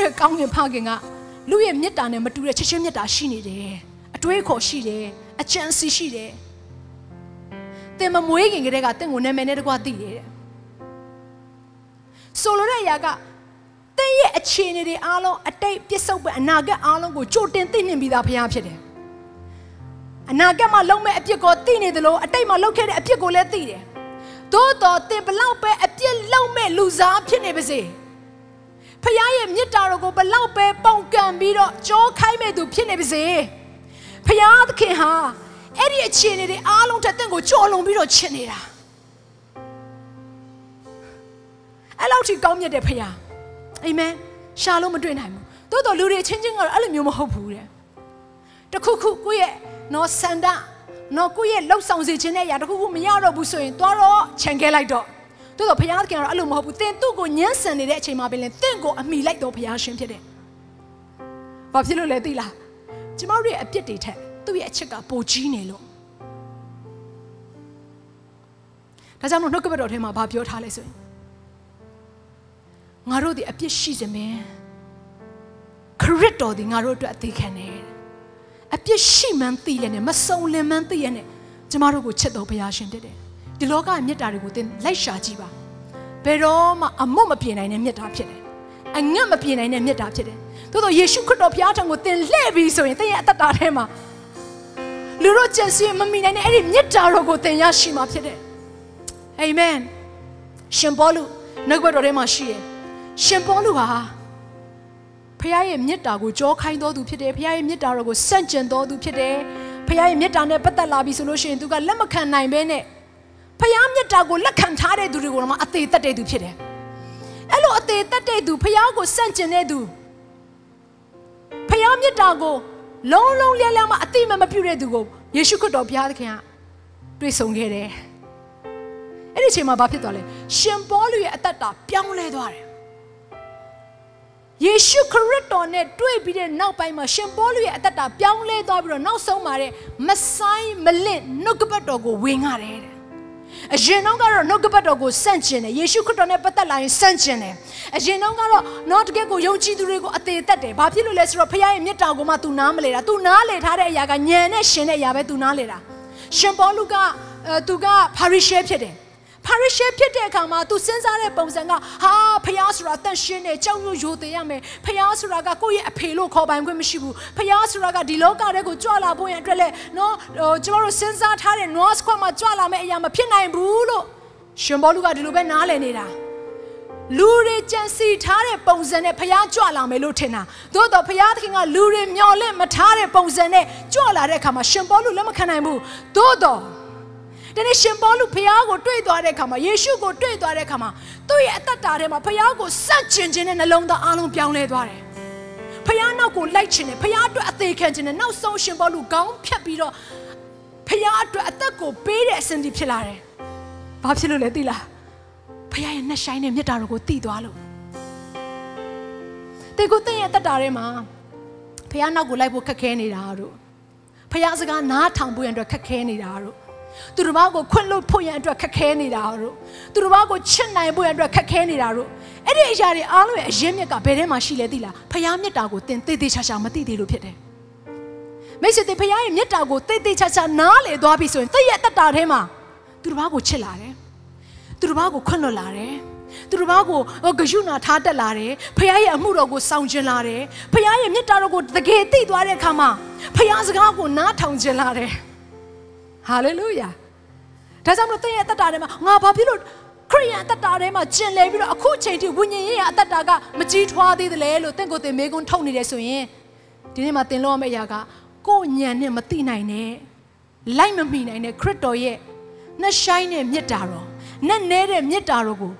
တို့ရဲ့ကောင်းကင်ဖခင်ကလူရဲ့မေတ္တာနဲ့မတူတဲ့ချစ်ချင်းမေတ္တာရှိနေတယ်အတွေးအခေါ်ရှိတယ်အကြံစီရှိတယ်တင်မမွေးခင်ကတည်းကတင့်ကိုနာမည်နဲ့တကွာသိတယ်တဲ့ဆိုလိုတဲ့အရာကတင်းရဲ့အခြေအနေတွေအားလုံးအတိတ်ပြစ္ဆုတ်ပဲအနာဂတ်အားလုံးကိုကြိုတင်သိနှင်ပြီးသားဘုရားဖြစ်တယ်အနာဂတ်မှာလုံးမဲ့အပြစ်ကိုသိနေတယ်လို့အတိတ်မှာလုပ်ခဲ့တဲ့အပြစ်ကိုလည်းသိတယ်သို့တော်တင်ဘလောက်ပဲအပြစ်လုံးမဲ့လူစားဖြစ်နေပါစေ ဖခင်ရဲ့မြတ်တာတော်ကိုဘလောက်ပဲပုံကံပြီးတော့ကြောခိုင်းမဲ့သူဖြစ်နေပါစေဖခင်သခင်ဟာအဲ့ဒီအခြေအနေတွေအားလုံးထက်တင့်ကိုကြော်လွန်ပြီးတော့ချစ်နေတာအဲ့လောက်ထိကောင်းမြတ်တဲ့ဖခင်အာမင်ရှာလို့မတွေ့နိုင်ဘူးတိုးတော်လူတွေအချင်းချင်းကတော့အဲ့လိုမျိုးမဟုတ်ဘူးတဲ့တခုခုကိုယ့်ရဲ့နော်စန္ဒနော်ကိုယ့်ရဲ့လှုပ်ဆောင်စေခြင်းတဲ့အရာတခုခုမရတော့ဘူးဆိုရင်သွားတော့ခြံခဲလိုက်တော့ တိုးတော့ဘုရားသခင်ကတော့အဲ့လိုမဟုတ်ဘူးသင်သူ့ကိုညှဉ်းဆန်နေတဲ့အချိန်မှာပဲလေသင်ကိုအမိလိုက်တော့ဘုရားရှင်ဖြစ်တယ်။ဘာဖြစ်လို့လဲသိလား။ကျမတို့ရဲ့အပြစ်တွေထက်သူ့ရဲ့အချစ်ကပိုကြီးနေလို့ဒါကြောင့်မလို့နှုတ်ကပတ်တော်ထဲမှာဘာပြောထားလဲဆိုရင်ငါတို့ဒီအပြစ်ရှိစမင်းခရစ်တော်ဒီငါတို့အတွက်အသေးခံတယ်အပြစ်ရှိမှန်းသိရနဲ့မစုံလင်မှန်းသိရနဲ့ကျမတို့ကိုချစ်တော်ဘုရားရှင်ဖြစ်တယ် ဒီလောကရဲ့မြတ်တာတွေကိုသင်လိုက်ရှာကြည့်ပါဘယ်တော့မှအမွတ်မပြေနိုင်တဲ့မြတ်တာဖြစ်တယ်အငတ်မပြေနိုင်တဲ့မြတ်တာဖြစ်တယ်သို့တော့ယေရှုခရစ်တော်ဘုရားထံကိုသင်လှည့်ပြီးဆိုရင်သင်ရဲ့အသက်တာထဲမှာလူတို့ကြံစည်မမိနိုင်တဲ့အဲ့ဒီမြတ်တာတော်ကိုသင်ရရှိမှာဖြစ်တယ်အာမင်ရှင်ဘောလူနှုတ်ဘတ်တော်ထဲမှာရှိတယ်ရှင်ဘောလူဟာဖခင်ရဲ့မြတ်တာကိုကြောခိုင်းတော်သူဖြစ်တယ်ဖခင်ရဲ့မြတ်တာတော်ကိုစန့်ကျင်တော်သူဖြစ်တယ်ဖခင်ရဲ့မြတ်တာနဲ့ပတ်သက်လာပြီဆိုလို့ရှိရင်သူကလက်မခံနိုင်ဘဲနဲ့ ဖခင်မြတ်တာကိုလက်ခံထားတဲ့သူတွေကိုတော့မှအသေးသက်တဲ့သူဖြစ်တယ်အဲ့လိုအသေးသက်တဲ့သူဖခင်ကိုစန့်ကျင်တဲ့သူဖခင်မြတ်တာကိုလုံးလုံးလျက်လျက်မှအတိမမပြုတဲ့သူကိုယေရှုခရစ်တော်ဘုရားသခင်ကတွေ့ဆုံခဲ့တယ်အဲ့ဒီအချိန်မှာဘာဖြစ်သွားလဲရှင်ပေါလုရဲ့အသက်တာပြောင်းလဲသွားတယ်ယေရှုခရစ်တော်နဲ့တွေ့ပြီးတဲ့နောက်ပိုင်းမှာရှင်ပေါလုရဲ့အသက်တာပြောင်းလဲသွားပြီးတော့နောက်ဆုံးမှာတဲ့မဆိုင်မလင့်နှုတ်ကပတ်တော်ကိုဝင်ရတယ်တဲ့ အရင်တော့ကတော့နှုတ်ကပတ်တော်ကိုစန့်ကျင်တယ်ယေရှုခရစ်တော်နဲ့ပတ်သက်လာရင်စန့်ကျင်တယ်အရင်တော့ကတော့တော့တကယ်ကိုယုံကြည်သူတွေကိုအသေးသက်တယ်ဘာဖြစ်လို့လဲဆိုတော့ဖခင်ရဲ့မြတ်တာကိုမှ तू နားမလဲတာ तू နားလေထားတဲ့အရာကညံနဲ့ရှင်တဲ့အရာပဲ तू နားလေတာရှင်ပေါလုကအဲသူကဖာရိရှဲဖြစ်တယ် ဖာရိရှဲဖြစ်တဲ့အခါမှာ तू စဉ်းစားတဲ့ပုံစံကဟာဖျားဆိုတာတန့်ရှင်းတယ်ကြောက်ရွံ့ရိုသေရမယ်ဖျားဆိုတာကကိုယ့်ရဲ့အဖေလို့ခေါ်ပိုင်ခွင့်မရှိဘူးဖျားဆိုတာကဒီလောကထဲကိုကြွလာဖို့ရန်အတွက်လဲနော်ဟိုကျွန်တော်တို့စဉ်းစားထားတဲ့ North Squad မှာကြွလာမယ့်အရာမဖြစ်နိုင်ဘူးလို့ရှင်ဘောလူကဒီလိုပဲနားလည်နေတာလူတွေကြံစီထားတဲ့ပုံစံနဲ့ဖျားကြွလာမယ်လို့ထင်တာသို့တော့ဖျားသခင်ကလူတွေမျော်လင့်မထားတဲ့ပုံစံနဲ့ကြွလာတဲ့အခါမှာရှင်ဘောလူလက်မခံနိုင်ဘူးသို့တော့ ဒီနေ့ရှင်ပေါလုဖခင်ကိုတွေ့သွားတဲ့အခါမှာယေရှုကိုတွေ့သွားတဲ့အခါမှာသူ့ရဲ့အသက်တာထဲမှာဖခင်ကိုစန့်ကျင်ခြင်းနဲ့နှလုံးသားအလုံးပြောင်းလဲသွားတယ်။ဖခင်နောက်ကိုလိုက်ခြင်းနဲ့ဖခင်အတွက်အသေးခံခြင်းနဲ့နောက်ဆုံးရှင်ပေါလုခေါင်းဖြတ်ပြီးတော့ဖခင်အတွက်အသက်ကိုပေးတဲ့အစဉ်ဒီဖြစ်လာတယ်။ဘာဖြစ်လို့လဲသိလား။ဖခင်ရဲ့နှက်ဆိုင်တဲ့မြတ်တာတော်ကိုတည်သွားလို့တေကိုတဲ့ရဲ့အသက်တာထဲမှာဖခင်နောက်ကိုလိုက်ဖို့ခက်ခဲနေတာတို့ဖခင်စကားနားထောင်ဖို့ရန်အတွက်ခက်ခဲနေတာတို့ သူတို့ဘာကိုခွင့်လို့ဖို့ရန်အတွက်ခက်ခဲနေတာတို့သူတို့ဘာကိုချစ်နိုင်ဖို့ရန်အတွက်ခက်ခဲနေတာတို့အဲ့ဒီအရာတွေအားလုံးရဲ့အရင်းမြစ်ကဘယ်ထဲမှာရှိလဲသိလားဖခင်မြတ်တာကိုသင်သေသေးချာချာမသိသေးလို့ဖြစ်တယ်မိတ်ဆွေတွေဖခင်ရဲ့မြတ်တာကိုသေသေးချာချာနားလေသွားပြီဆိုရင်သိရဲ့အတ္တထဲမှာသူတို့ဘာကိုချစ်လာတယ်သူတို့ဘာကိုခွင့်လွတ်လာတယ်သူတို့ဘာကိုဂယုနာထားတက်လာတယ်ဖခင်ရဲ့အမှုတော်ကိုစောင့်ကျင်လာတယ်ဖခင်ရဲ့မြတ်တာတော်ကိုတကယ်သိသွားတဲ့အခါမှာဖခင်စကားကိုနားထောင်ကျင်လာတယ် ဟာလေလုယာဒါကြောင့်မလို့သင်ရဲ့အတ္တထဲမှာငါဘာဖြစ်လို့ခရိယန်အတ္တထဲမှာကျင်လည်ပြီးတော့အခုချိန်ထိဝိညာဉ်ရေးရအတ္တကမကြီးထွားသေးတယ်လေလို့သင်ကိုယ်သင်မေးခွန်းထုတ်နေတယ်ဆိုရင်ဒီနေ့မှာသင်လို့ရမယ့်အရာကကိုယ်ညံနဲ့မသိနိုင်နဲ့လိုက်မမိနိုင်တဲ့ခရစ်တော်ရဲ့နှဆိုင်တဲ့မြတ်တာတော်နဲ့နဲတဲ့မြတ်တာတော်ကို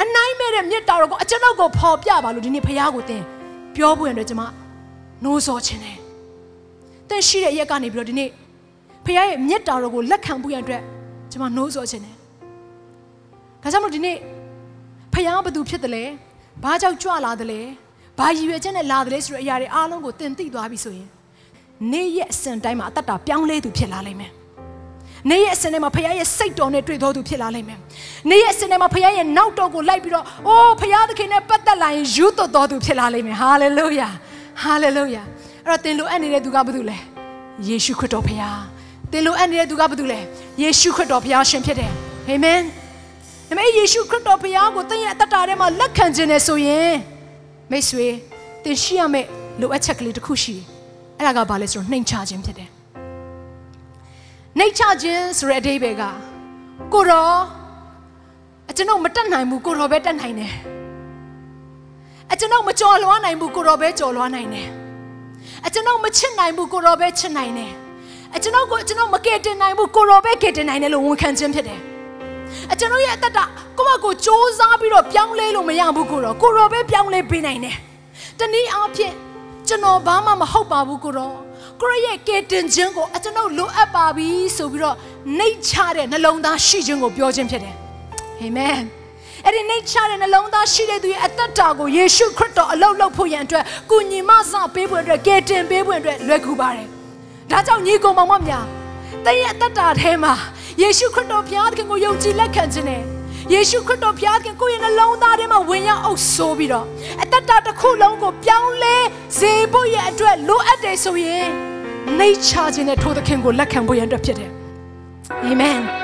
အအနိုင်မဲ့တဲ့မြတ်တာတော်ကိုအကျွန်ုပ်ကိုဖော်ပြပါလို့ဒီနေ့ဖခင်ကိုသင်ပြောဖို့ရတဲ့ကျွန်မနိုးစောခြင်းတယ်။သင်ရှိတဲ့ရက်ကနေပြီးတော့ဒီနေ့ ဖခင်ရဲ့မြတ်တာတော်ကိုလက်ခံဖို့ရတဲ့ကျွန်မနိုးစောခြင်းတယ်။ဒါကြောင့်မို့ဒီနေ့ဖခင်ကဘာသူဖြစ်တယ်လဲ။ဘာကြောင့်ကြွလာတယ်လဲ။ဘာရည်ရွယ်ချက်နဲ့လာတယ်လဲဆိုတဲ့အရာတွေအားလုံးကိုသင်သိသွားပြီဆိုရင်နေ့ရက်အစဉ်တိုင်းမှာအသက်တာပြောင်းလဲသူဖြစ်လာလိမ့်မယ်။နေ့ရက်အစဉ်ထဲမှာဖခင်ရဲ့စိတ်တော်နဲ့တွေ့တော်သူဖြစ်လာလိမ့်မယ်။နေ့ရက်အစဉ်ထဲမှာဖခင်ရဲ့နောက်တော်ကိုလိုက်ပြီးတော့အိုးဖခင်သခင်နဲ့ပတ်သက်လာရင်ယူတော်တော်သူဖြစ်လာလိမ့်မယ်။ဟာလေလုယာ။ဟာလေလုယာ။အဲ့တော့သင်လိုအပ်နေတဲ့သူကဘာတူလဲ။ယေရှုခရစ်တော်ဖခင်။ သင်လိုအပ်နေတဲ့သူကဘာတူလဲ။ယေရှုခရစ်တော်ဖခင်ရှင်ဖြစ်တယ်။အာမင်။ဒါပေမဲ့ယေရှုခရစ်တော်ဖခင်ကိုသင်ရဲ့အသက်တာထဲမှာလက်ခံခြင်းနဲ့ဆိုရင်မိတ်ဆွေသင်ရှိရမယ့်လိုအပ်ချက်ကလေးတစ်ခုရှိတယ်။အဲ့ဒါကဘာလဲဆိုတော့နှိမ်ချခြင်းဖြစ်တယ်။နှိတ်ချခြင်းဆိုတဲ့အဓိပ္ပာယ်ကကိုရောအကျွန်ုပ်မတက်နိုင်ဘူးကိုရောပဲတက်နိုင်တယ်အကျွန်ုပ်မကြော်လွှားနိုင်ဘူးကိုရောပဲကြော်လွှားနိုင်တယ်အကျွန်ုပ်မချစ်နိုင်ဘူးကိုရောပဲချစ်နိုင်တယ် အကျွန်ုပ်ကိုအကျွန်ုပ်မကယ်တင်နိုင်ဘူးကိုရောပဲကယ်တင်နိုင်တယ်လို့ဝန်ခံခြင်းဖြစ်တယ်အကျွန်ုပ်ရဲ့အသက်တာကိုယ့်ဘက်ကိုစ조사ပြီးတော့ပြောင်းလဲလို့မရဘူးကိုရောကိုရောပဲပြောင်းလဲပေးနိုင်တယ်တနည်းအားဖြင့်ကျွန်တော်ဘာမှမဟုတ်ပါဘူးကိုရောကိုရရဲ့ကယ်တင်ခြင်းကိုအကျွန်ုပ်လိုအပ်ပါပြီဆိုပြီးတော့နှိတ်ချတဲ့နှလုံးသားရှိခြင်းကိုပြောခြင်းဖြစ်တယ်အာမင်အဲ့ဒီနှိတ်ချတဲ့နှလုံးသားရှိတဲ့သူရဲ့အသက်တာကိုယေရှုခရစ်တော်အလုပ်လုပ်ဖို့ရန်အတွက်ကုညီမစပေးဖို့အတွက်ကယ်တင်ပေးဖို့အတွက်လွယ်ကူပါတယ် ဒါကြောင့်ညီကောင်မောင်မများတင့်ရဲ့အသက်တာထဲမှာယေရှုခရစ်တော်ဘုရားသခင်ကိုယုံကြည်လက်ခံခြင်းနဲ့ယေရှုခရစ်တော်ဘုရားခင်ကိုယ့်ရဲ့နှလုံးသားထဲမှာဝင်ရောက်အုပ်ဆိုးပြီးတော့အသက်တာတစ်ခုလုံးကိုပြောင်းလဲစေဖို့ရဲ့အတွက်လိုအပ်တယ်ဆိုရင်နှိတ်ချခြင်းနဲ့ထိုသခင်ကိုလက်ခံဖို့ရန်အတွက်ဖြစ်တယ်အာ